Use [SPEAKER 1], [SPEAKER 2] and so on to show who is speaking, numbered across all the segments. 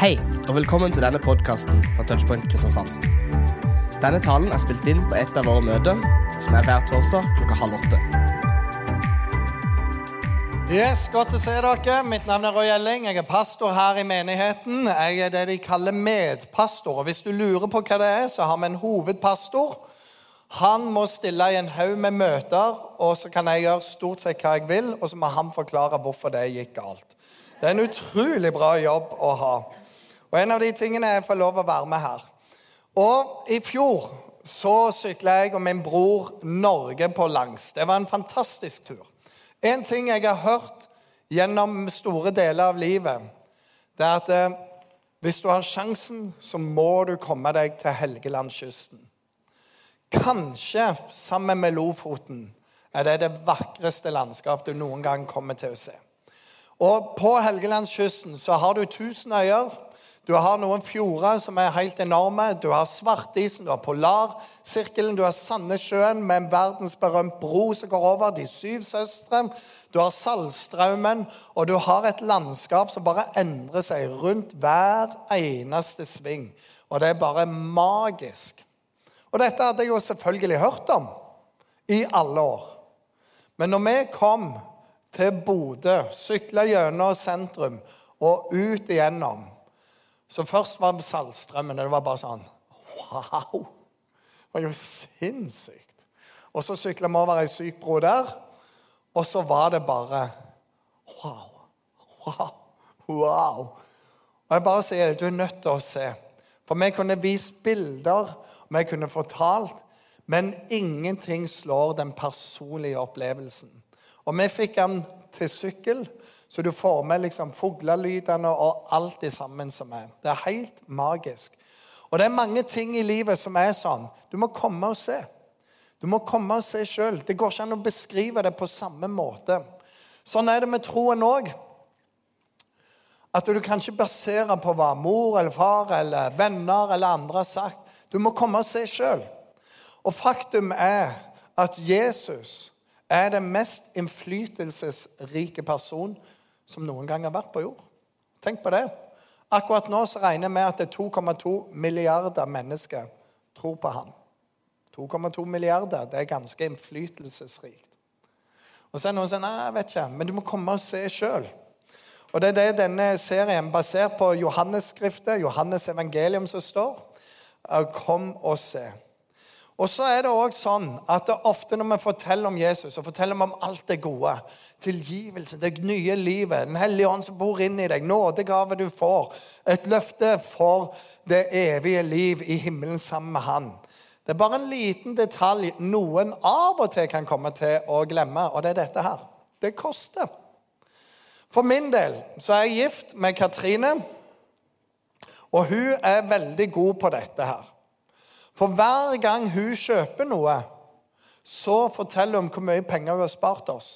[SPEAKER 1] Hei, og velkommen til denne podkasten fra Touchpoint Kristiansand. Denne talen er spilt inn på et av våre møter, som er hver torsdag klokka halv åtte.
[SPEAKER 2] Yes, Godt å se dere. Mitt navn er Roy Elling. Jeg er pastor her i menigheten. Jeg er det de kaller medpastor. Og Hvis du lurer på hva det er, så har vi en hovedpastor. Han må stille i en haug med møter, og så kan jeg gjøre stort sett hva jeg vil, og så må han forklare hvorfor det gikk galt. Det er en utrolig bra jobb å ha. Og en av de tingene er å få lov å være med her. Og i fjor så sykla jeg og min bror Norge på langs. Det var en fantastisk tur. En ting jeg har hørt gjennom store deler av livet, det er at eh, hvis du har sjansen, så må du komme deg til Helgelandskysten. Kanskje sammen med Lofoten er det det vakreste landskapet du noen gang kommer til å se. Og På Helgelandskysten så har du tusen øyer. Du har noen fjorder som er helt enorme. Du har Svartisen, du har Polarsirkelen, du har Sandnessjøen med en verdensberømt bro som går over, De syv søstre. Du har Saltstraumen, og du har et landskap som bare endrer seg rundt hver eneste sving. Og det er bare magisk. Og dette hadde jeg jo selvfølgelig hørt om i alle år. Men når vi kom til Bodø, sykla gjennom sentrum og ut igjennom Så først var det Saltstraumen, det var bare sånn Wow! Det var jo sinnssykt. Og så sykla vi over ei syk bro der, og så var det bare Wow! Wow! Wow! Og jeg bare sier det, du er nødt til å se. For vi kunne vist bilder, vi kunne fortalt, men ingenting slår den personlige opplevelsen. Og vi fikk den til sykkel, så du får med liksom fuglelydene og alt det sammen som er. Det er helt magisk. Og det er mange ting i livet som er sånn. Du må komme og se. Du må komme og se sjøl. Det går ikke an å beskrive det på samme måte. Sånn er det med troen òg. At du kan ikke basere på hva mor eller far eller venner eller andre har sagt. Du må komme og se sjøl. Og faktum er at Jesus er den mest innflytelsesrike person som noen gang har vært på jord. Tenk på det. Akkurat nå så regner vi med at det er 2,2 milliarder mennesker tror på ham. 2,2 milliarder det er ganske innflytelsesrikt. Og så er noen som sier nei, jeg vet ikke, men du må komme og se sjøl. Og Det er det denne serien basert på Johannes-skriftet, Johannes evangelium, som står. Kom og se. Og så er det også sånn at det ofte når vi forteller om Jesus og forteller om alt det gode, tilgivelse, det nye livet, Den hellige ånd som bor inni deg, nådegave du får, et løfte for det evige liv i himmelen sammen med Han Det er bare en liten detalj noen av og til kan komme til å glemme, og det er dette her. Det koster. For min del så er jeg gift med Katrine, og hun er veldig god på dette her. For hver gang hun kjøper noe, så forteller hun hvor mye penger hun har spart oss.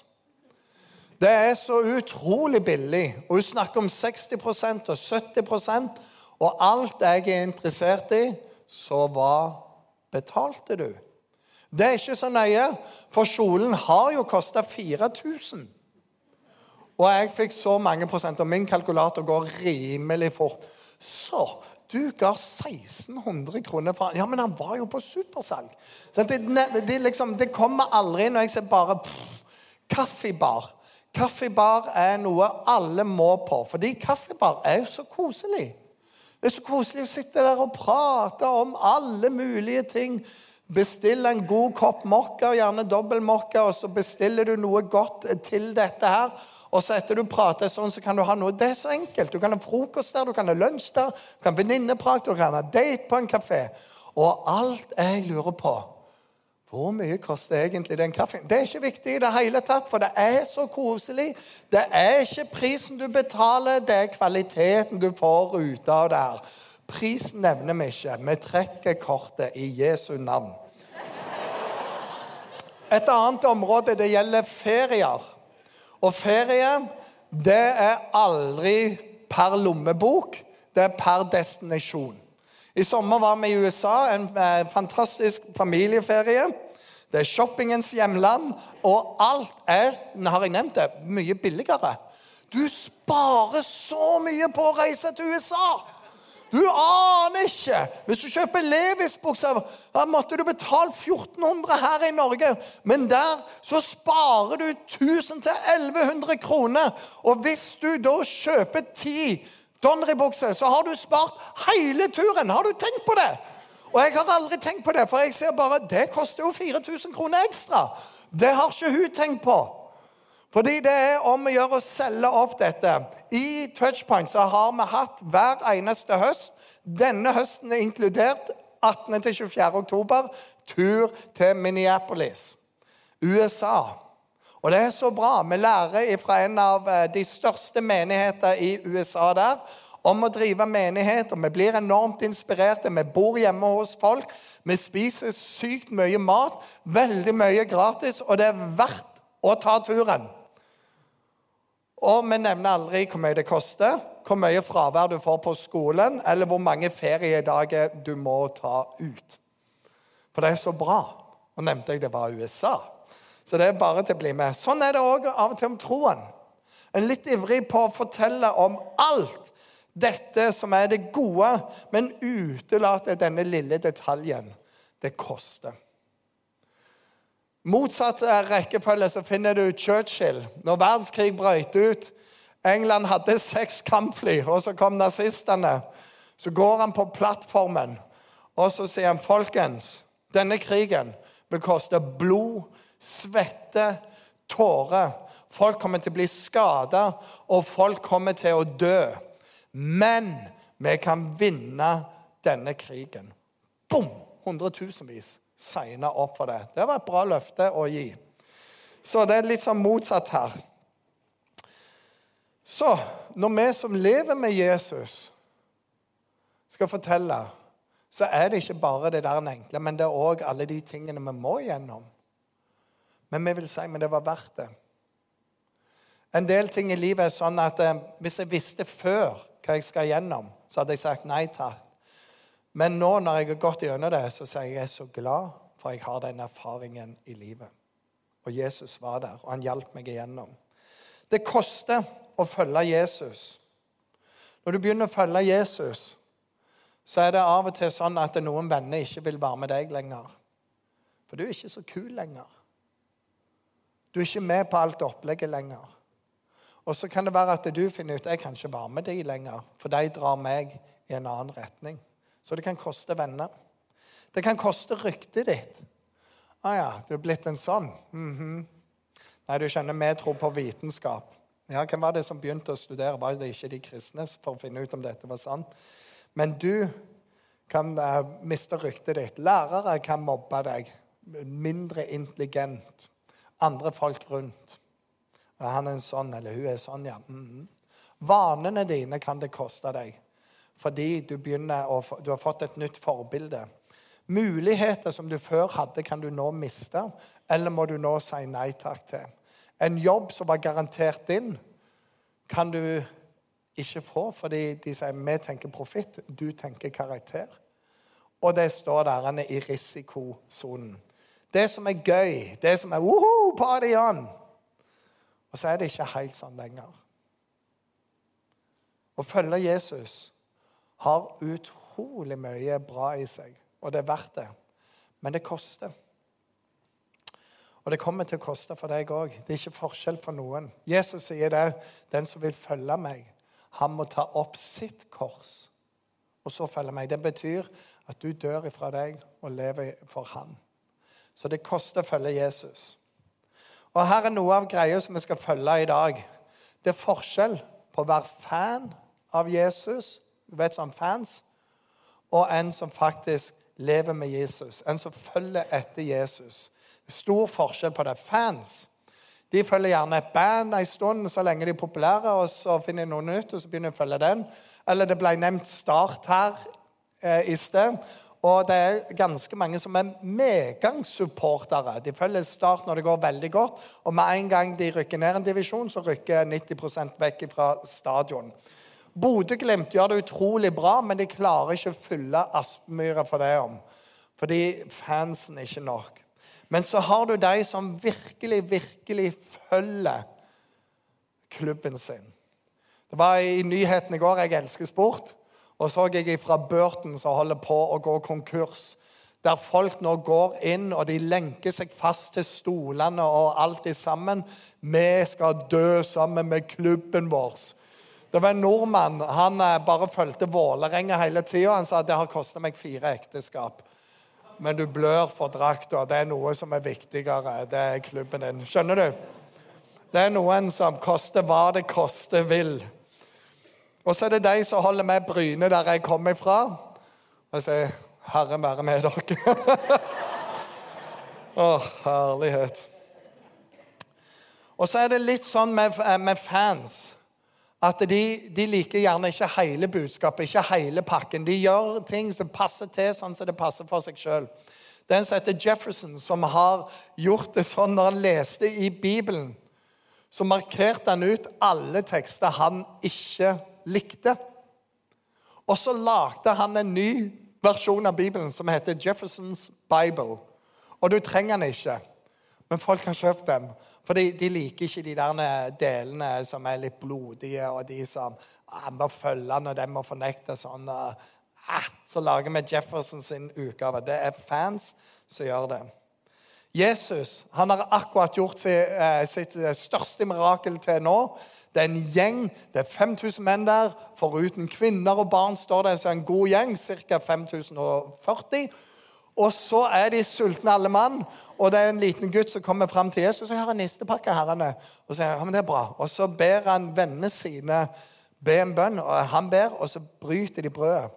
[SPEAKER 2] Det er så utrolig billig. Og hun snakker om 60% og 70% Og alt jeg er interessert i, så hva betalte du? Det er ikke så nøye, for kjolen har jo kosta 4000. Og jeg fikk så mange prosent, og min kalkulator går rimelig fort. Så du ga 1600 kroner for Ja, men han var jo på supersalg. Det, det, liksom, det, kommer aldri når jeg ser bare pff, Kaffebar. Kaffebar er noe alle må på, fordi kaffebar er jo så koselig. Det er så koselig å sitte der og prate om alle mulige ting. Bestille en god kopp mokka, gjerne dobbel mokka, og så bestiller du noe godt til dette her. Og så etter du prater sånn, så kan du ha noe Det er så enkelt. Du kan ha frokost der, du kan ha lunsj der, du kan ha venninneprat, du kan ha date på en kafé. Og alt jeg lurer på Hvor mye koster egentlig den kaffen? Det er ikke viktig i det hele tatt, for det er så koselig. Det er ikke prisen du betaler, det er kvaliteten du får ut av det her. Prisen nevner vi ikke. Vi trekker kortet i Jesu navn. Et annet område det gjelder ferier. Og ferie, det er aldri per lommebok, det er per destinasjon. I sommer var vi i USA, en eh, fantastisk familieferie. Det er shoppingens hjemland, og alt er har jeg nevnt det, mye billigere. Du sparer så mye på å reise til USA! Du aner ikke! Hvis du kjøper Levis-bukser, måtte du betale 1400 her i Norge. Men der så sparer du 1000-1100 kroner. Og hvis du da kjøper ti Donneribukser, så har du spart hele turen. Har du tenkt på det? Og jeg har aldri tenkt på det, for jeg ser bare det koster jo 4000 kroner ekstra. Det har ikke hun tenkt på. Fordi det er om å gjøre å selge opp dette. I Touchpoint så har vi hatt hver eneste høst, denne høsten er inkludert, 18.-24. oktober, tur til Minneapolis, USA. Og det er så bra. Vi lærer fra en av eh, de største menigheter i USA der om å drive menighet, og vi blir enormt inspirerte. Vi bor hjemme hos folk. Vi spiser sykt mye mat, veldig mye gratis, og det er verdt å ta turen. Og vi nevner aldri hvor mye det koster, hvor mye fravær du får på skolen, eller hvor mange feriedager du må ta ut. For det er så bra. Nå nevnte jeg det var USA. Så det er bare til å bli med. Sånn er det òg av og til om troen. En litt ivrig på å fortelle om alt dette som er det gode, men utelater denne lille detaljen. Det koster. Motsatt rekkefølge så finner du Churchill. Når verdenskrig brøt ut England hadde seks kampfly, og så kom nazistene. Så går han på plattformen og så sier han, folkens, denne krigen vil koste blod, svette, tårer. Folk kommer til å bli skada, og folk kommer til å dø. Men vi kan vinne denne krigen. Bom! Hundretusenvis signa opp for det. Det var et bra løfte å gi. Så det er litt sånn motsatt her. Så når vi som lever med Jesus, skal fortelle, så er det ikke bare det der enkle, men det er òg alle de tingene vi må gjennom. Men vi vil si men det var verdt det. En del ting i livet er sånn at eh, hvis jeg visste før hva jeg skal gjennom, så hadde jeg sagt nei takk. Men nå når jeg har gått gjennom det, så sier jeg jeg er så glad for jeg har den erfaringen i livet. Og Jesus var der, og han hjalp meg igjennom. Det koster å følge Jesus. Når du begynner å følge Jesus, så er det av og til sånn at noen venner ikke vil være med deg lenger. For du er ikke så kul lenger. Du er ikke med på alt opplegget lenger. Og så kan det være at du finner ut jeg kan ikke være med de lenger, for de drar meg i en annen retning. Så det kan koste venner. Det kan koste ryktet ditt. Å ah, ja, du er blitt en sånn. Mm -hmm. Nei, du skjønner, vi tror på vitenskap. Ja, Hvem var det som begynte å studere? Var det ikke de kristne for å finne ut om dette var sant? Men du kan uh, miste ryktet ditt. Lærere kan mobbe deg. Mindre intelligent. Andre folk rundt. Ja, han er en sånn, eller hun er sånn, ja. Mm -hmm. Vanene dine kan det koste deg fordi du, å, du, har fått et nytt forbilde. Muligheter som du før hadde, kan du nå miste, eller må du nå si nei takk til. En jobb som var garantert din, kan du ikke få fordi de sier vi tenker profitt, du tenker karakter. Og det står der han er i risikosonen. Det som er gøy, det som er woho, party on Og så er det ikke helt sånn lenger. Å følge Jesus har utrolig mye bra i seg, og det er verdt det. Men det koster. Og det kommer til å koste for deg òg. Det er ikke forskjell for noen. Jesus sier det. Den som vil følge meg, han må ta opp sitt kors og så følge meg. Det betyr at du dør ifra deg og lever for han. Så det koster å følge Jesus. Og Her er noe av greia som vi skal følge i dag. Det er forskjell på å være fan av Jesus vet, som fans, og en som faktisk lever med Jesus. En som følger etter Jesus. Stor forskjell på det. Fans de følger gjerne et band en stund så lenge de er populære, og så finner de noe nytt og så begynner de å følge den. Eller det ble nevnt Start her eh, i sted. Og det er ganske mange som er medgangssupportere. De følger Start når det går veldig godt, og med en gang de rykker ned en divisjon, så rykker 90% vekk fra stadion. Bodø-Glimt gjør det utrolig bra, men de klarer ikke å fylle Aspmyra for det om. Fordi fansen er ikke nok. Men så har du de som virkelig, virkelig følger klubben sin. Det var i nyhetene i går Jeg elsker sport. Og så jeg fra Burton som holder på å gå konkurs. Der folk nå går inn og de lenker seg fast til stolene og alt sammen. Vi skal dø sammen med klubben vår. Det var en nordmann. Han eh, bare fulgte Vålerenga hele tida. Han sa at det har kosta meg fire ekteskap. Men du blør for drakta. Det er noe som er viktigere. Det er klubben din. Skjønner du? Det er noen som koster hva det koste vil. Og så er det de som holder med Bryne, der jeg kommer fra. Og jeg sier, 'Herre være med dere'. Å, herlighet. Og så er det litt sånn med, med fans at de, de, liker gjerne ikke hele budskapet, ikke hele pakken. De gjør ting som passer til sånn som det passer for seg sjøl. Det er en som heter Jefferson, som har gjort det sånn når han leste i Bibelen så markerte han ut alle tekster han ikke likte. Og så lagde han en ny versjon av Bibelen som heter Jeffersons Bible. Og du trenger den ikke, men folk har kjøpt dem. For de, de liker ikke de der delene som er litt blodige, og de som ah, må følge når de må fornekte sånn. Ah, så lager vi Jefferson sin utgave. Det er fans som gjør det. Jesus han har akkurat gjort sitt, sitt eh, største mirakel til nå. Det er en gjeng, det er 5000 menn der. Foruten kvinner og barn står det en god gjeng, ca. 5040. Og så er de sultne, alle mann. Og det er en liten gutt som kommer fram til Jesus og sier, har en nistepakke, herrene.' Og så sier, ja, men det er bra. Og så ber han vennene sine be en bønn. og Han ber, og så bryter de brødet.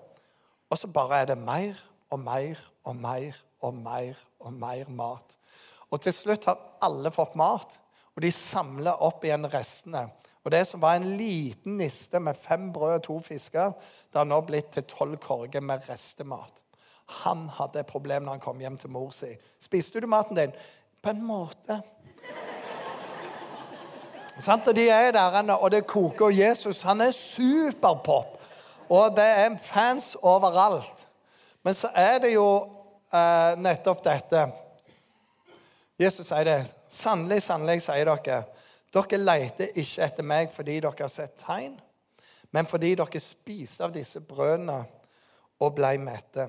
[SPEAKER 2] Og så bare er det mer og mer og mer og mer og mer mat. Og til slutt har alle fått mat, og de samler opp igjen restene. Og Det som var en liten niste med fem brød og to fisker, det har nå blitt til tolv korger med restemat. Han hadde et problem når han kom hjem til mor si. Spiste du maten din? På en måte. Og De er der, og det koker. Og Jesus han er superpop. Og det er fans overalt. Men så er det jo eh, nettopp dette Jesus sier det. Sannelig, sannelig, sier dere, dere leter ikke etter meg fordi dere har sett tegn, men fordi dere spiste av disse brødene og ble mette.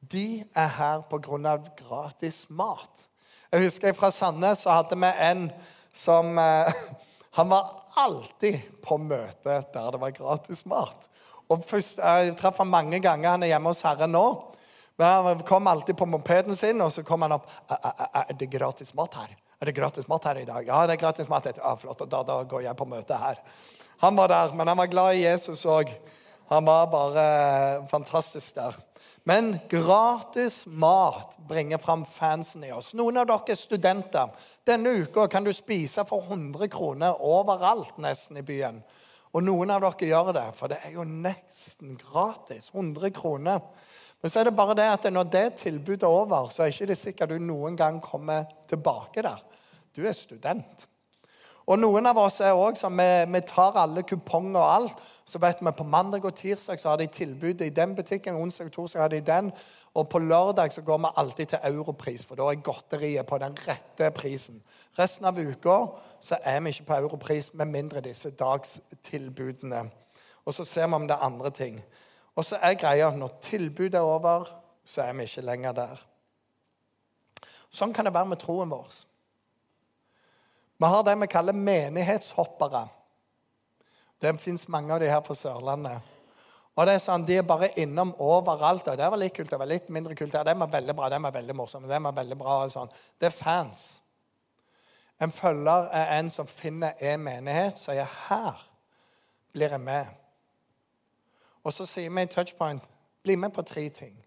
[SPEAKER 2] De er her av gratis mat. Jeg husker Fra Sandnes så hadde vi en som eh, Han var alltid på møte der det var gratis mat. Og først, Jeg traff ham mange ganger. Han er hjemme hos Herren nå. Men han kom alltid på mopeden sin, og så kom han opp. Er det gratis mat her? Er det gratis mat her i dag? Ja, det er gratis mat. Ja, flott, da, da går jeg på møte her. Han var der, men han var glad i Jesus òg. Han var bare fantastisk der. Men gratis mat bringer fram fansen i oss. Noen av dere er studenter. Denne uka kan du spise for 100 kroner overalt nesten i byen. Og noen av dere gjør det, for det er jo nesten gratis. 100 kroner. Men så er det bare det at når det tilbudet er over, så er det ikke sikkert du noen gang kommer tilbake der. Du er student. Og noen av oss er også sånn vi, vi tar alle kuponger og alt. Så vet vi på mandag og tirsdag så har de tilbudet i den butikken. onsdag og torsdag har de den. Og på lørdag så går vi alltid til europris, for da er godteriet på den rette prisen. Resten av uka så er vi ikke på europris med mindre disse dagstilbudene. Og så ser vi om det er andre ting. Og så er greia når tilbudet er over, så er vi ikke lenger der. Sånn kan det være med troen vår. Vi har det vi kaller menighetshoppere. Det fins mange av de her på Sørlandet. Og det er sånn, De er bare innom overalt. og Det var litt kult, det var litt mindre kult. Det var veldig bra, det var veldig morsomt. Det var veldig bra, og sånn. Det er fans. En følger er en som finner en menighet, sier 'her blir jeg med'. Og så sier vi i Touchpoint bli med på tre ting.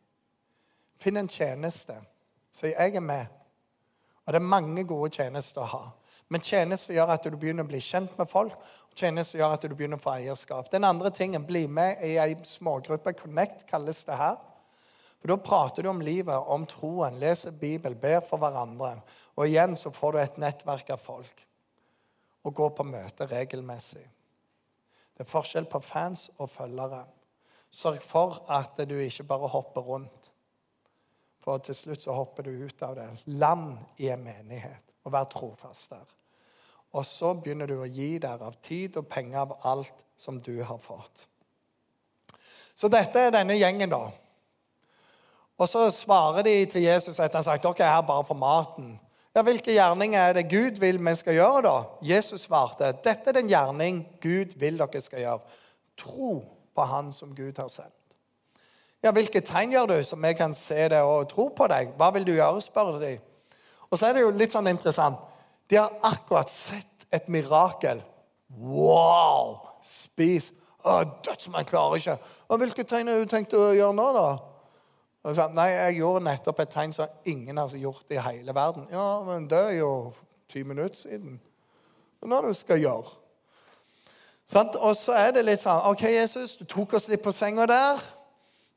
[SPEAKER 2] Finn en tjeneste. Så jeg er med. Og det er mange gode tjenester å ha. Men tjenester gjør at du begynner å bli kjent med folk. Og som gjør at du begynner å få eierskap. Den andre tingen, bli med i ei smågruppe. Connect kalles det her. For Da prater du om livet, om troen, leser Bibel, ber for hverandre. Og igjen så får du et nettverk av folk. Og går på møte regelmessig. Det er forskjell på fans og følgere. Sørg for at du ikke bare hopper rundt. For til slutt så hopper du ut av det. Land i en menighet og vær trofast der. Og så begynner du å gi der av tid og penger av alt som du har fått. Så dette er denne gjengen, da. Og så svarer de til Jesus etter han har sagt dere er her bare for maten. Ja, Hvilke gjerninger er det Gud vil vi skal gjøre, da? Jesus svarte dette er den gjerning Gud vil dere skal gjøre. Tro på Han som Gud har sendt. Ja, Hvilke tegn gjør du, som vi kan se det og tro på deg? Hva vil du gjøre, spør de. Og så er det jo litt sånn interessant. De har akkurat sett et mirakel. Wow! Spis. Å, Dødsmann klarer ikke. Og Hvilke tegn har du tenkt å gjøre nå, da? Og sa, Nei, jeg gjorde nettopp et tegn som ingen har gjort i hele verden. Ja, men det er jo ti minutter siden. Er det du skal gjøre? Sånn? Og så er det litt sånn OK, Jesus, du tok oss litt på senga der.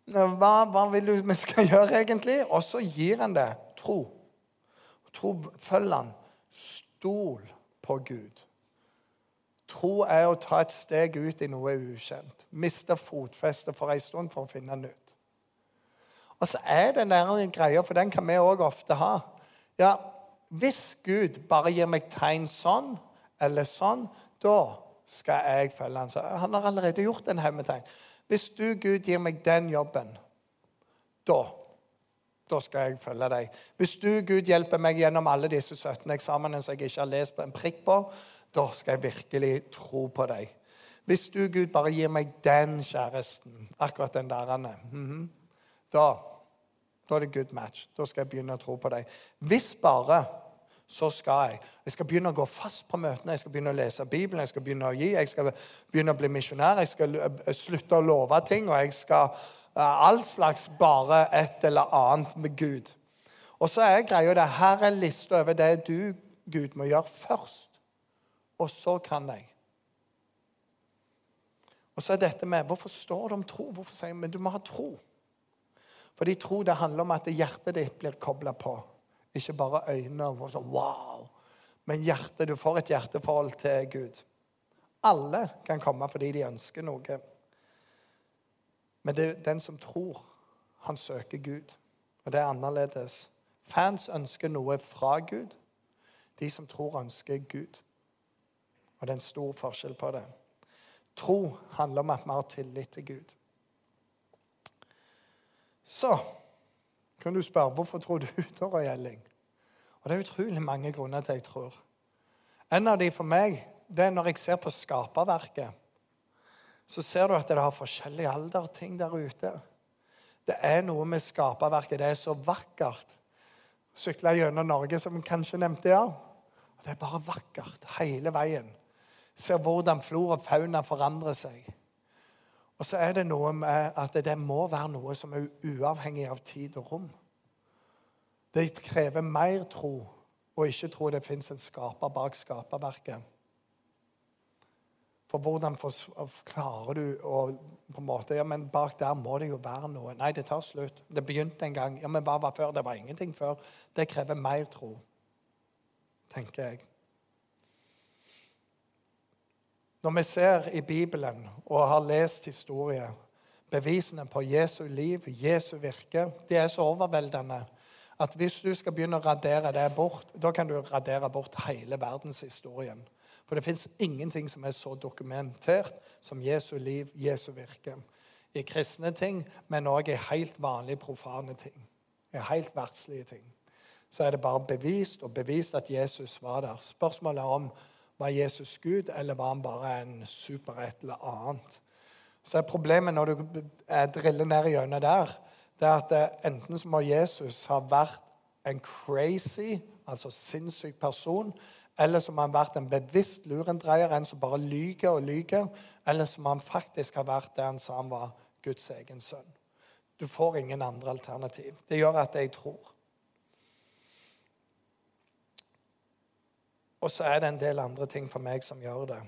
[SPEAKER 2] Hva, hva vil du vi skal gjøre, egentlig? Og så gir han det tro. Tro følger han. Stol på Gud. Tro er å ta et steg ut i noe ukjent. Miste fotfestet for en stund for å finne nytt. Og så er det den greia, for den kan vi òg ofte ha. Ja, Hvis Gud bare gir meg tegn sånn eller sånn, da skal jeg følge han. Så han har allerede gjort en haug med tegn. Hvis du, Gud, gir meg den jobben, da da skal jeg følge deg. Hvis du, Gud, hjelper meg gjennom alle disse 17 eksamene som jeg ikke har lest på en prikk på, da skal jeg virkelig tro på deg. Hvis du, Gud, bare gir meg den kjæresten, akkurat den der, mm -hmm, da, da er det good match. Da skal jeg begynne å tro på deg. Hvis bare, så skal jeg. Jeg skal begynne å gå fast på møtene, jeg skal begynne å lese Bibelen, jeg skal begynne å gi, jeg skal begynne å bli misjonær, jeg skal eh, slutte å love ting, og jeg skal uh, Alt slags bare et eller annet med Gud. Og så er greia det her er lista over det du, Gud, må gjøre først. Og så kan jeg. Og så er dette med Hvorfor står det om tro? Hvorfor sier vi men du må ha tro? Fordi tro det handler om at hjertet ditt blir kobla på. Ikke bare øynene og sånn wow. Men hjertet, du får et hjerteforhold til Gud. Alle kan komme fordi de ønsker noe. Men det er den som tror, han søker Gud. Og det er annerledes. Fans ønsker noe fra Gud. De som tror, ønsker Gud. Og det er en stor forskjell på det. Tro handler om at vi har tillit til Gud. Så kan du spørre hvorfor tror du da, Roy Elling? Og Det er utrolig mange grunner til jeg tror. En av de for meg det er når jeg ser på skaperverket. Så ser du at det har forskjellig alder, ting der ute. Det er noe med skaperverket. Det er så vakkert. Sykla gjennom Norge, som kanskje nevnte, ja. Det er bare vakkert hele veien. Ser hvordan flora og fauna forandrer seg. Og så er det noe med at det må være noe som er uavhengig av tid og rom. Det krever mer tro å ikke tro det fins en skaper bak skaperverket. For hvordan klarer du å på en måte, ja, men Bak der må det jo være noe. Nei, det tar slutt. Det begynte en gang. Ja, Men hva var før? Det var ingenting før. Det krever mer tro, tenker jeg. Når vi ser i Bibelen og har lest historie, bevisene på Jesu liv, Jesu virke, de er så overveldende at hvis du skal begynne å radere det bort, da kan du radere bort hele verdenshistorien. For det fins ingenting som er så dokumentert som Jesu liv, Jesu virke. I kristne ting, men òg i helt vanlige, profane ting. I helt verdslige ting. Så er det bare bevist og bevist at Jesus var der. Spørsmålet er om var Jesus Gud, eller var han bare en super et eller annet? Så er problemet når du driller ned gjennom der, det er at enten så må Jesus ha vært en crazy, altså sinnssyk person, eller som har vært en bevisst lurendreier, en som bare lyver og lyver, eller som han faktisk har vært det han sa han var Guds egen sønn. Du får ingen andre alternativ. Det gjør at jeg tror. Og så er det en del andre ting for meg som gjør det.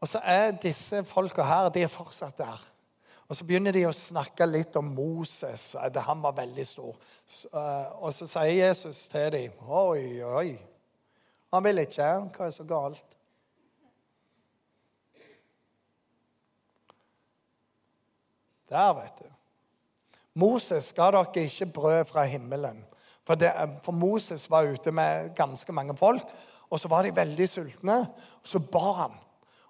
[SPEAKER 2] Og så er disse folka her de er fortsatt der. Og Så begynner de å snakke litt om Moses. at Han var veldig stor. Eh, og så sier Jesus til dem Oi, oi. Han vil ikke. Hva er så galt? Der, vet du. Moses ga dere ikke brød fra himmelen. For, det, for, Moses var ute med ganske mange folk, og så var de veldig sultne. Og så ba han.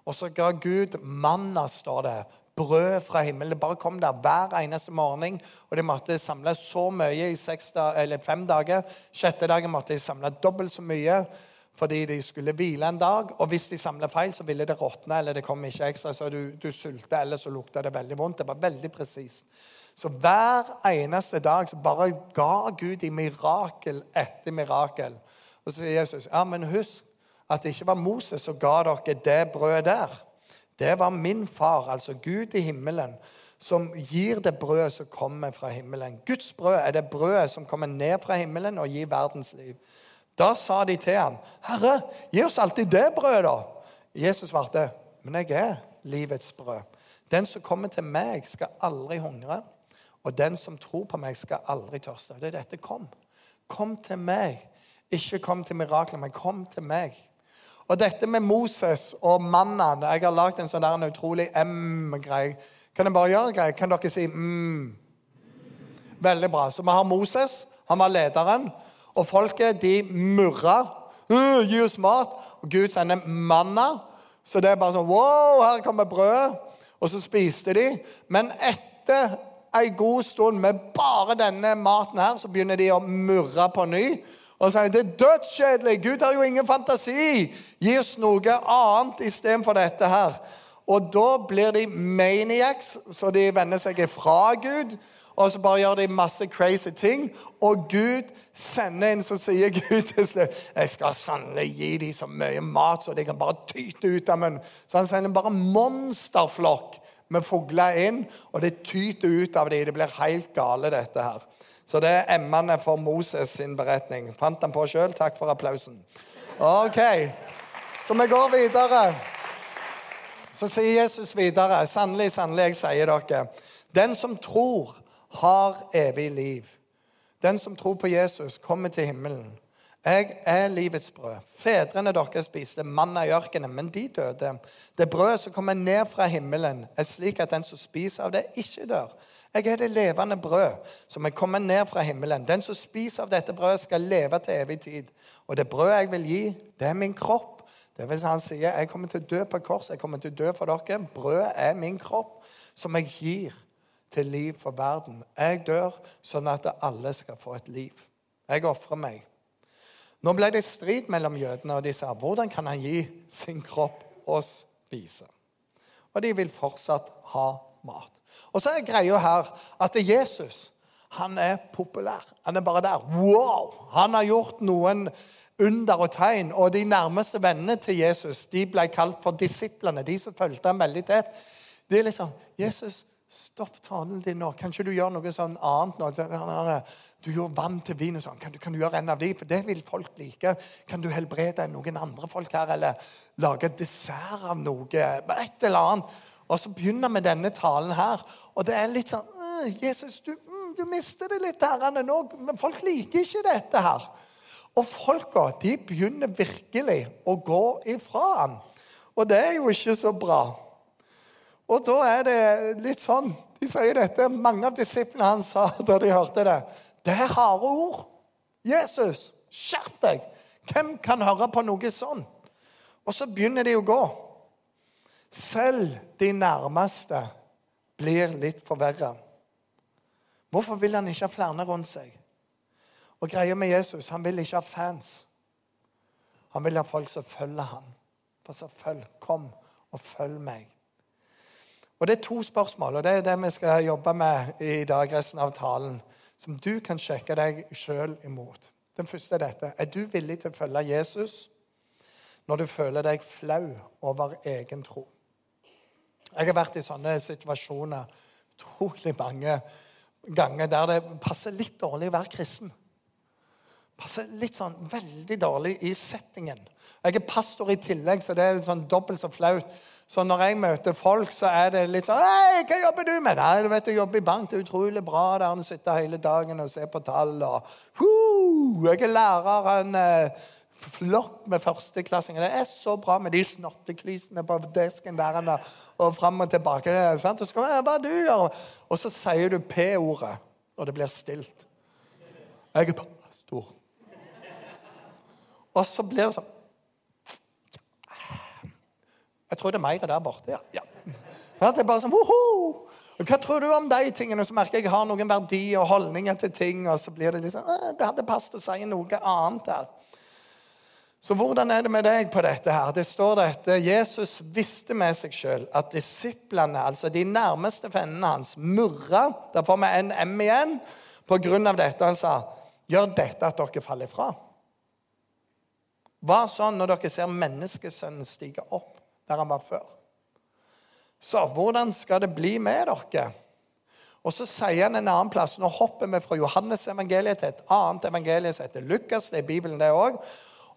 [SPEAKER 2] Og så ga Gud manna, står det, brød fra himmelen. Det bare kom der hver eneste morgen. Og de måtte samle så mye i da, fem dager. Sjette dagen måtte de samle dobbelt så mye fordi de skulle hvile en dag. Og hvis de samla feil, så ville det råtne, eller det kom ikke ekstra, så du, du sulte, eller så lukta det veldig vondt. Det var veldig presist. Så hver eneste dag så bare ga Gud i mirakel etter mirakel. Og så sier Jesus, ja, men husk at det ikke var Moses som ga dere det brødet der. Det var min far, altså Gud i himmelen, som gir det brødet som kommer fra himmelen. Guds brød er det brødet som kommer ned fra himmelen og gir verdens liv. Da sa de til ham, 'Herre, gi oss alltid det brødet', da. Jesus svarte, 'Men jeg er livets brød.' 'Den som kommer til meg, skal aldri hungre.' 'Og den som tror på meg, skal aldri tørste.' Det er dette kom. Kom til meg. Ikke kom til mirakler, men kom til meg. Og dette med Moses og mannen Jeg har lagd en sånn der utrolig M-greie. Kan jeg bare gjøre en greie? Kan dere si mm? Veldig bra. Så vi har Moses. Han var lederen. Og folket de murra. Gi oss mat. Og Gud sender manna. Så det er bare sånn Wow, her kommer brødet. Og så spiste de. Men etter en god stund med bare denne maten her, så begynner de å murre på ny. Og sier det er dødskjedelig. Gud har jo ingen fantasi. Gi oss noe annet istedenfor dette her. Og da blir de maniacs, så de vender seg ifra Gud og så bare gjør de masse crazy ting. Og Gud sender inn, så sier Gud til slutt jeg skal sannelig gi dem så mye mat så de kan bare tyte ut av munnen. Så han sender bare monsterflokk med fugler inn, og det tyter ut av dem. Det blir helt gale, dette her. Så det er emmene for Moses sin beretning. Fant han på sjøl. Takk for applausen. Ok, Så vi går videre. Så sier Jesus videre, sannelig, sannelig, jeg sier dere, den som tror har evig liv. Den som tror på Jesus, kommer til himmelen. Jeg er livets brød. Fedrene deres spiste manna i ørkenen, men de døde. Det brødet som kommer ned fra himmelen, er slik at den som spiser av det, ikke dør. Jeg er det levende brød som er kommet ned fra himmelen. Den som spiser av dette brødet, skal leve til evig tid. Og det brødet jeg vil gi, det er min kropp. Det vil si Han sier, 'Jeg kommer til å dø på kors, Jeg kommer til å dø for dere.' Brødet er min kropp, som jeg gir til liv for verden. Jeg dør sånn at alle skal få et liv. Jeg ofrer meg. Nå ble det strid mellom jødene, og de sa hvordan kan han gi sin kropp å spise? Og de vil fortsatt ha mat. Og så er greia her at Jesus han er populær. Han er bare der. Wow! Han har gjort noen under og tegn. Og de nærmeste vennene til Jesus de ble kalt for disiplene. De som fulgte ham veldig tett. De er liksom Jesus, Stopp talen din nå. Kan ikke du gjøre noe sånn annet nå? Du gjør vann til vin og sånn. Kan du, kan du gjøre en av de? For det vil folk like. Kan du helbrede noen andre folk her, eller lage dessert av noe? Et eller annet. Og så begynner vi denne talen her. Og det er litt sånn Jesus, du, mm, du mister det litt her nå. Men folk liker ikke dette her. Og folka de begynner virkelig å gå ifra han. Og det er jo ikke så bra. Og da er det litt sånn De sier dette. Mange av disiplene hans sa da de hørte det, det er harde ord. Jesus, skjerp deg! Hvem kan høre på noe sånn? Og så begynner de å gå. Selv de nærmeste blir litt forverra. Hvorfor vil han ikke ha flere rundt seg? Og greia med Jesus, Han vil ikke ha fans. Han vil ha folk som følger ham. For så følg, kom og følg meg. Og Det er to spørsmål, og det er det vi skal jobbe med i dag, resten av talen, som du kan sjekke deg sjøl imot. Den første er dette. Er du villig til å følge Jesus når du føler deg flau over egen tro? Jeg har vært i sånne situasjoner utrolig mange ganger der det passer litt dårlig å være kristen. Passer litt sånn veldig dårlig i settingen. Jeg er pastor i tillegg, så det er sånn dobbelt så flaut. Så når jeg møter folk, så er det litt sånn Hei, hva jobber du med? Nei, du vet, jeg jobber i bank. Det er utrolig bra der å sitte hele dagen og se på tall. Og, jeg er lærer. Flott med førsteklassinger. Det er så bra med de snotteklysene på desken der og, og fram og tilbake. Sant? Og så hva du? Og så sier du P-ordet, og det blir stilt. Jeg er pastor. Og så blir det sånn jeg tror det er mer der borte, ja. ja. Det er bare sånn, Woho! Hva tror du om de tingene? Så merker jeg jeg har noen verdier og holdninger til ting. og så blir Det liksom, det hadde passet å si noe annet her. Så hvordan er det med deg på dette? her? Det står dette, Jesus visste med seg sjøl at disiplene, altså de nærmeste vennene hans, murra. Der får vi en M igjen på grunn av dette. Han sa, 'Gjør dette at dere faller ifra'. Hva sånn når dere ser menneskesønnen stige opp der han var før? Så hvordan skal det bli med dere? Og så sier han en annen plass Nå hopper vi fra Johannes evangeliet til et annet evangelium som heter Lukas. Det er Bibelen, det òg.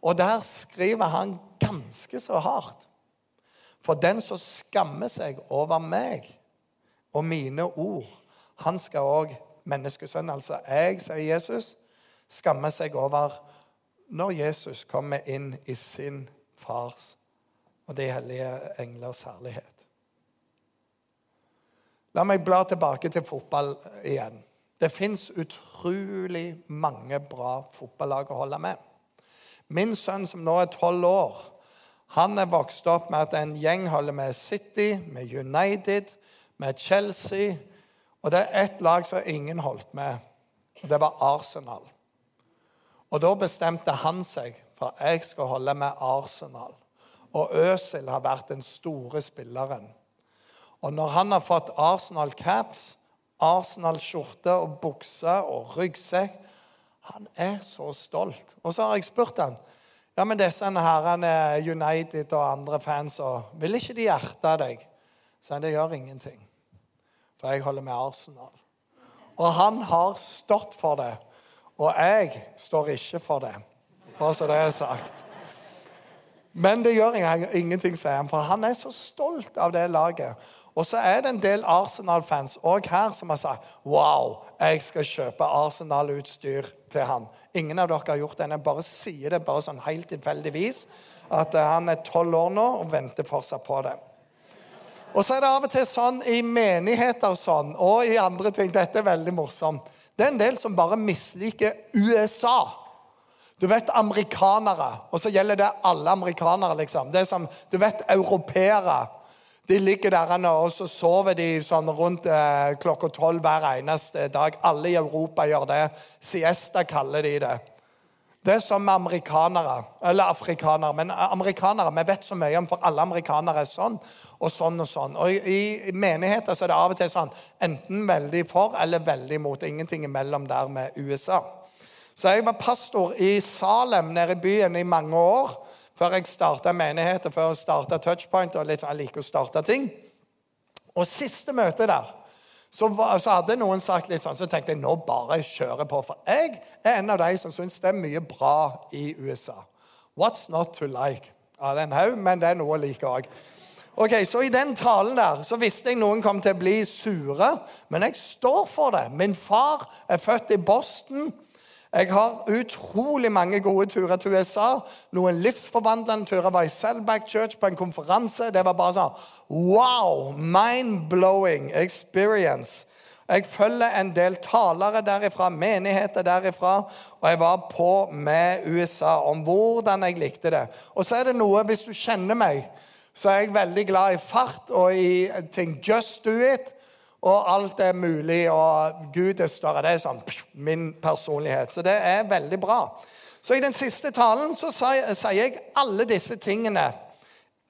[SPEAKER 2] Og der skriver han ganske så hardt. For den som skammer seg over meg og mine ord, han skal òg menneskesønn, altså jeg, sier Jesus, skammer seg over når Jesus kommer inn i sin fars og de hellige englers herlighet. La meg bla tilbake til fotball igjen. Det fins utrolig mange bra fotballag å holde med. Min sønn, som nå er tolv år, han er vokst opp med at en gjeng holder med City, med United, med Chelsea. Og det er ett lag som ingen holdt med, og det var Arsenal. Og da bestemte han seg for at jeg skal holde med Arsenal. Og Øsil har vært den store spilleren. Og når han har fått Arsenal caps, Arsenal skjorte og bukse og ryggsekk han er så stolt. Og så har jeg spurt han, ja, men disse herrene United og andre fans Vil ikke de hjerte deg? Så han, det gjør ingenting. For jeg holder med Arsenal. Og han har stått for det. Og jeg står ikke for det. Bare så det er sagt. Men det gjør ingenting, sier han, for han er så stolt av det laget. Og så er det en del Arsenal-fans òg her som har sagt Wow, jeg skal kjøpe Arsenal-utstyr til han. Ingen av dere har gjort det. Jeg bare sier det bare sånn helt tilfeldigvis. At eh, han er tolv år nå og venter fortsatt på det. Og så er det av og til sånn i menigheter og sånn, og i andre ting Dette er veldig morsomt. Det er en del som bare misliker USA. Du vet amerikanere, og så gjelder det alle amerikanere. liksom. Det er som, Du vet europeere. De ligger der og så sover de sånn rundt eh, klokka tolv hver eneste dag. Alle i Europa gjør det. Siesta kaller de det. Det er som amerikanere, eller afrikanere. Men amerikanere, vi vet så mye om for alle amerikanere er sånn og sånn og sånn. Og I, i menigheter så er det av og til sånn enten veldig for eller veldig mot. Ingenting imellom der med USA. Så jeg var pastor i Salem nede i byen i mange år før jeg starta menigheter, før jeg starta Touchpoint. og litt, Jeg liker å starte ting. Og siste møte der så, var, så, hadde noen sagt litt sånn, så tenkte jeg nå bare kjører på. For jeg er en av de som syns det er mye bra i USA. What's not to like? Ja, det er en haug, men det er noe å like òg. Ok, så I den talen der så visste jeg noen kom til å bli sure, men jeg står for det. Min far er født i Boston. Jeg har utrolig mange gode turer til USA. Noen livsforvandlende turer. var i Selback Church på en konferanse. Det var bare sånn Wow! Mind-blowing experience. Jeg følger en del talere derifra, menigheter derifra, og jeg var på med USA om hvordan jeg likte det. Og så er det noe, hvis du kjenner meg, så er jeg veldig glad i fart og i ting. Just do it og alt er mulig, og Gud er større. Det er sånn min personlighet. Så det er veldig bra. Så i den siste talen så sier jeg alle disse tingene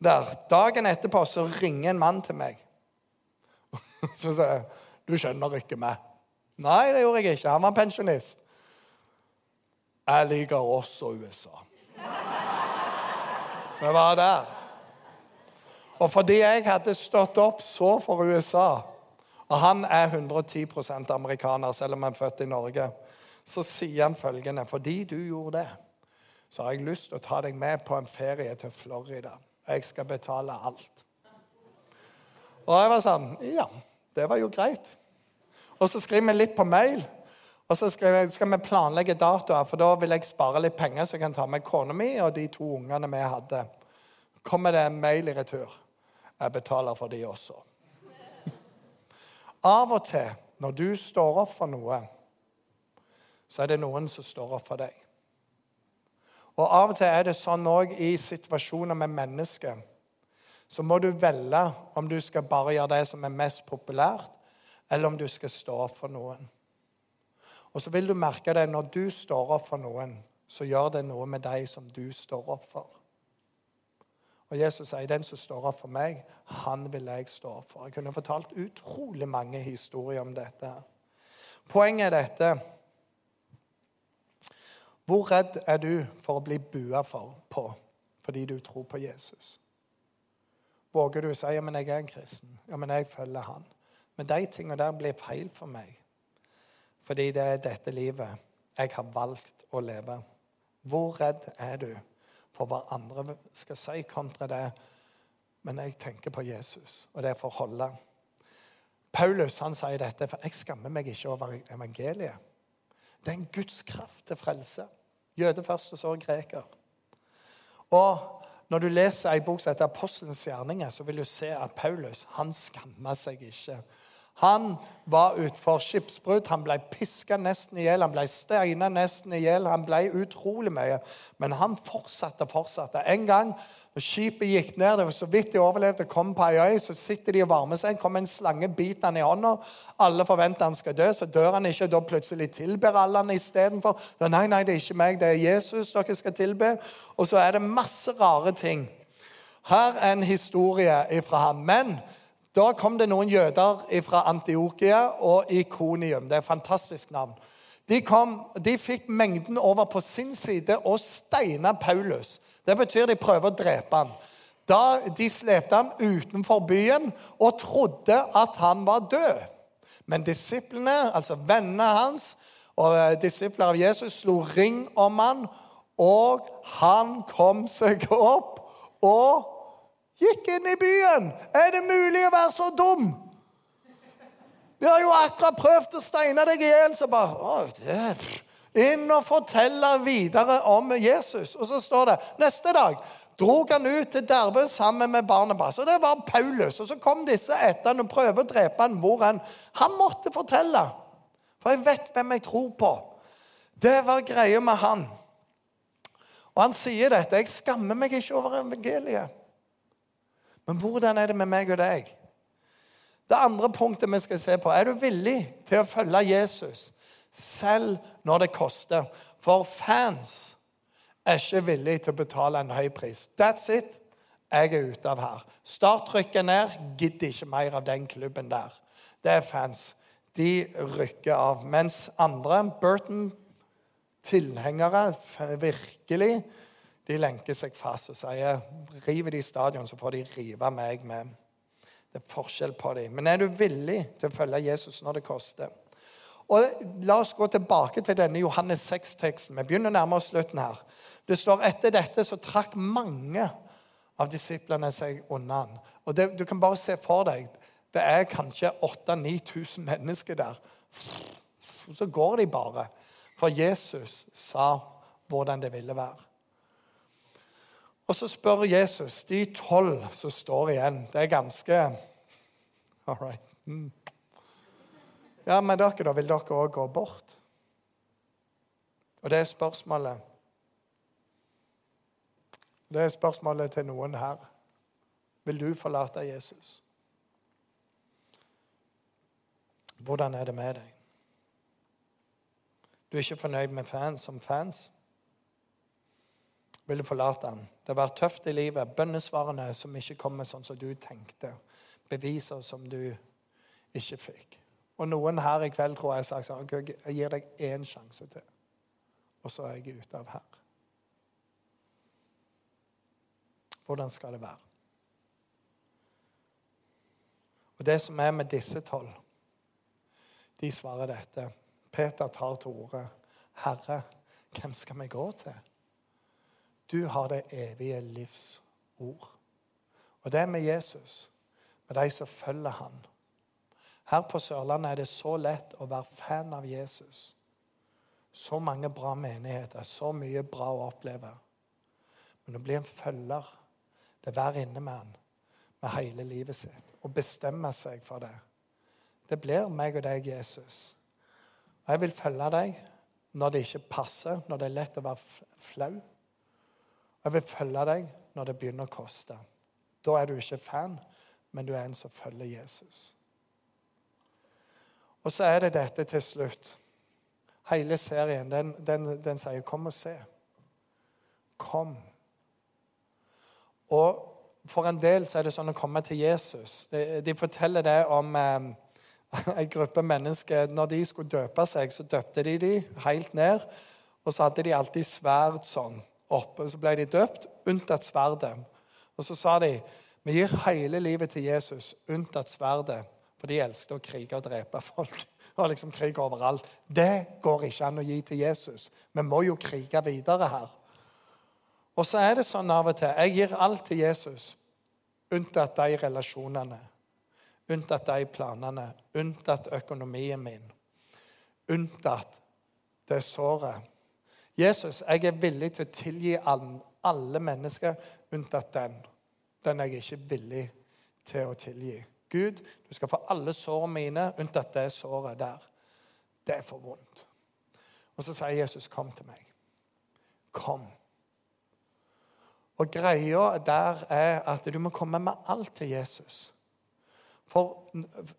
[SPEAKER 2] der. Dagen etterpå så ringer en mann til meg. Så sier jeg, 'Du skjønner ikke meg.' Nei, det gjorde jeg ikke. Han var pensjonist. Jeg liker også USA. Vi var der. Og fordi jeg hadde stått opp så for USA og han er 110% amerikaner, selv om han er født i Norge. Så sier han følgende.: Fordi du gjorde det, så har jeg lyst til å ta deg med på en ferie til Florida. Og Jeg skal betale alt. Og jeg var sånn Ja, det var jo greit. Og så skriver vi litt på mail. Og så jeg, skal vi planlegge datoer, for da vil jeg spare litt penger, så jeg kan ta med kona mi og de to ungene vi hadde. Kommer det en mail i retur? Jeg betaler for de også. Av og til når du står opp for noe, så er det noen som står opp for deg. Og Av og til er det sånn òg i situasjoner med mennesker. så må du velge om du skal bare gjøre det som er mest populært, eller om du skal stå opp for noen. Og så vil du merke det når du står opp for noen, så gjør det noe med deg som du står opp for. Og Jesus sier den som står opp for meg, han vil jeg stå opp for. Jeg kunne fortalt utrolig mange historier om dette. Poenget er dette. Hvor redd er du for å bli bua for, på fordi du tror på Jesus? Våger du å si ja, men jeg er en kristen, ja, men jeg følger han? Men de tingene der blir feil for meg. Fordi det er dette livet jeg har valgt å leve. Hvor redd er du for hva andre skal si kontra det? Men jeg tenker på Jesus og det forholdet. Paulus han sier dette, for jeg skammer meg ikke over evangeliet. Det er en Guds kraft til frelse. Jøde først, og så greker. Og når du leser ei bok som heter 'Apostelens gjerninger', så vil du se at Paulus han skammer seg ikke. Han var utfor skipsbrudd. Han ble piska nesten i hjel, han ble steina nesten i hjel. Han ble utrolig mye. Men han fortsatte og fortsatte. En gang når skipet gikk ned, det var så vidt de overlevde, kom på ei øy, så sitter de og varmer seg. kommer en slange, biter han i hånda. Alle forventer han skal dø, så dør han ikke. Da plutselig tilber alle han istedenfor. Nei, nei, det er ikke meg, det er Jesus dere skal tilbe. Og så er det masse rare ting. Her er en historie fra ham. Men da kom det noen jøder fra Antiokia og Ikonium. Det er et fantastisk navn. De, kom, de fikk mengden over på sin side og steina Paulus. Det betyr de prøver å drepe ham. Da De slepte ham utenfor byen og trodde at han var død. Men disiplene, altså vennene hans og eh, disipler av Jesus, slo ring om ham, og han kom seg opp og Gikk inn i byen. Er det mulig å være så dum? Vi har jo akkurat prøvd å steine deg i hjel. Så bare å, det, Inn og fortelle videre om Jesus. Og så står det neste dag drog han ut til Derbe sammen med Barnebas. Og det var Paulus. Og så kom disse etter han og prøvde å drepe han hvor han Han måtte fortelle. For jeg vet hvem jeg tror på. Det var greia med han. Og han sier dette. Jeg skammer meg ikke over evangeliet. Men hvordan er det med meg og deg? Det andre punktet vi skal se på, er du villig til å følge Jesus selv når det koster? For fans er ikke villig til å betale en høy pris. That's it. Jeg er ute av her. Start rykket ned. Gidder ikke mer av den klubben der. Det er fans. De rykker av. Mens andre, Burton-tilhengere, virkelig de lenker seg fast og sier river de stadion, så får de rive meg med. Det er forskjell på dem. Men er du villig til å følge Jesus når det koster? Og La oss gå tilbake til denne Johannes 6-teksten. Vi begynner nærmere slutten her. Det står etter dette så trakk mange av disiplene seg unna. Og det, Du kan bare se for deg det er kanskje 8000-9000 mennesker der. Så går de bare. For Jesus sa hvordan det ville være. Og så spør Jesus de tolv som står igjen. Det er ganske All right. Mm. Ja, men dere, da vil dere òg gå bort? Og det er spørsmålet Det er spørsmålet til noen her. Vil du forlate Jesus? Hvordan er det med deg? Du er ikke fornøyd med fans som fans? Ville forlate ham. Det vært tøft i livet. Bønnesvarene som ikke kommer sånn som du tenkte. Beviser som du ikke fikk. Og noen her i kveld tror jeg har sagt sånn Jeg gir deg én sjanse til, og så er jeg ute av her. Hvordan skal det være? Og det som er med disse tolv, de svarer dette. Peter tar til orde. Herre, hvem skal vi gå til? Du har det evige livs ord. Og det er med Jesus, med de som følger han. Her på Sørlandet er det så lett å være fan av Jesus. Så mange bra menigheter, så mye bra å oppleve. Men å bli en følger, det er å være inne med han med hele livet sitt og bestemme seg for det. Det blir meg og deg, Jesus. Og jeg vil følge deg når det ikke passer, når det er lett å være flau. Jeg vil følge deg når det begynner å koste. Da er du ikke fan, men du er en som følger Jesus. Og så er det dette til slutt. Hele serien den, den, den sier 'kom og se'. Kom. Og for en del så er det sånn å komme til Jesus. De, de forteller det om eh, en gruppe mennesker. Når de skulle døpe seg, så døpte de de helt ned. Og så hadde de alltid sverd sånn oppe. Så ble de døpt, unntatt sverdet. Og så sa de vi gir hele livet til Jesus, unntatt sverdet. For de elsket å krige og drepe folk. Det var liksom krig overalt. Det går ikke an å gi til Jesus. Vi må jo krige videre her. Og så er det sånn av og til. Jeg gir alt til Jesus, unntatt de relasjonene. Unntatt de planene. Unntatt økonomien min. Unntatt det såret. Jesus, jeg er villig til å tilgi alle mennesker unntatt den. Den er jeg ikke villig til å tilgi. Gud, du skal få alle sårene mine, unntatt det såret der. Det er for vondt. Og så sier Jesus, 'Kom til meg'. Kom. Og greia der er at du må komme med alt til Jesus. For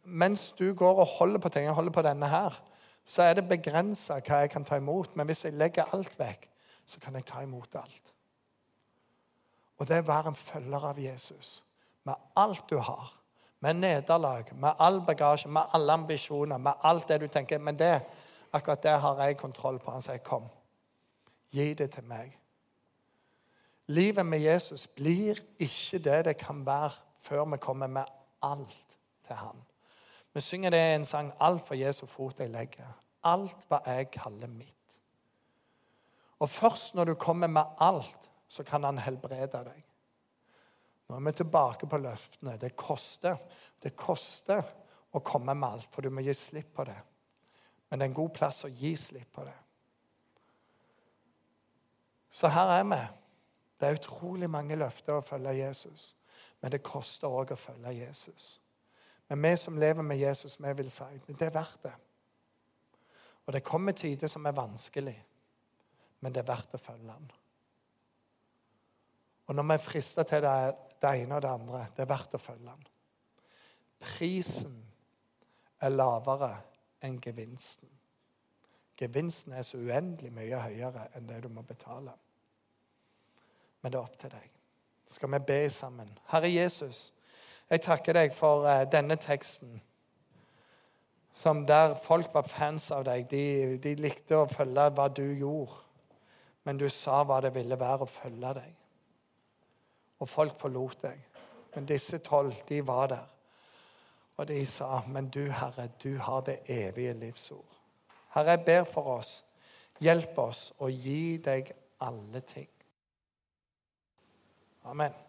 [SPEAKER 2] mens du går og holder på ting, jeg holder på denne her, så er det begrensa hva jeg kan ta imot. Men hvis jeg legger alt vekk, så kan jeg ta imot alt. Og det er å være en følger av Jesus med alt du har med nederlag, med all bagasje, med alle ambisjoner, med alt det du tenker Men det, akkurat det har jeg kontroll på. Han sier, 'Kom, gi det til meg'. Livet med Jesus blir ikke det det kan være før vi kommer med alt til han. Vi synger det i en sang 'Alt for Jesu fot jeg legger'. Alt hva jeg kaller mitt. Og først når du kommer med alt, så kan han helbrede deg. Nå er vi tilbake på løftene. Det koster. Det koster å komme med alt, for du må gi slipp på det. Men det er en god plass å gi slipp på det. Så her er vi. Det er utrolig mange løfter å følge Jesus, men det koster òg å følge Jesus. Men vi som lever med Jesus, vi vil si det er verdt det. Og det kommer tider som er vanskelig, men det er verdt å følge ham. Og når vi er frista til det, det ene og det andre, det er verdt å følge ham. Prisen er lavere enn gevinsten. Gevinsten er så uendelig mye høyere enn det du må betale. Men det er opp til deg. Skal vi be sammen? Herre Jesus, jeg takker deg for uh, denne teksten. Som der folk var fans av deg. De, de likte å følge hva du gjorde. Men du sa hva det ville være å følge deg og folk forlot deg. Men disse tolv, de var der. Og de sa, 'Men du, Herre, du har det evige livsord.' Herre, jeg ber for oss. Hjelp oss å gi deg alle ting. Amen.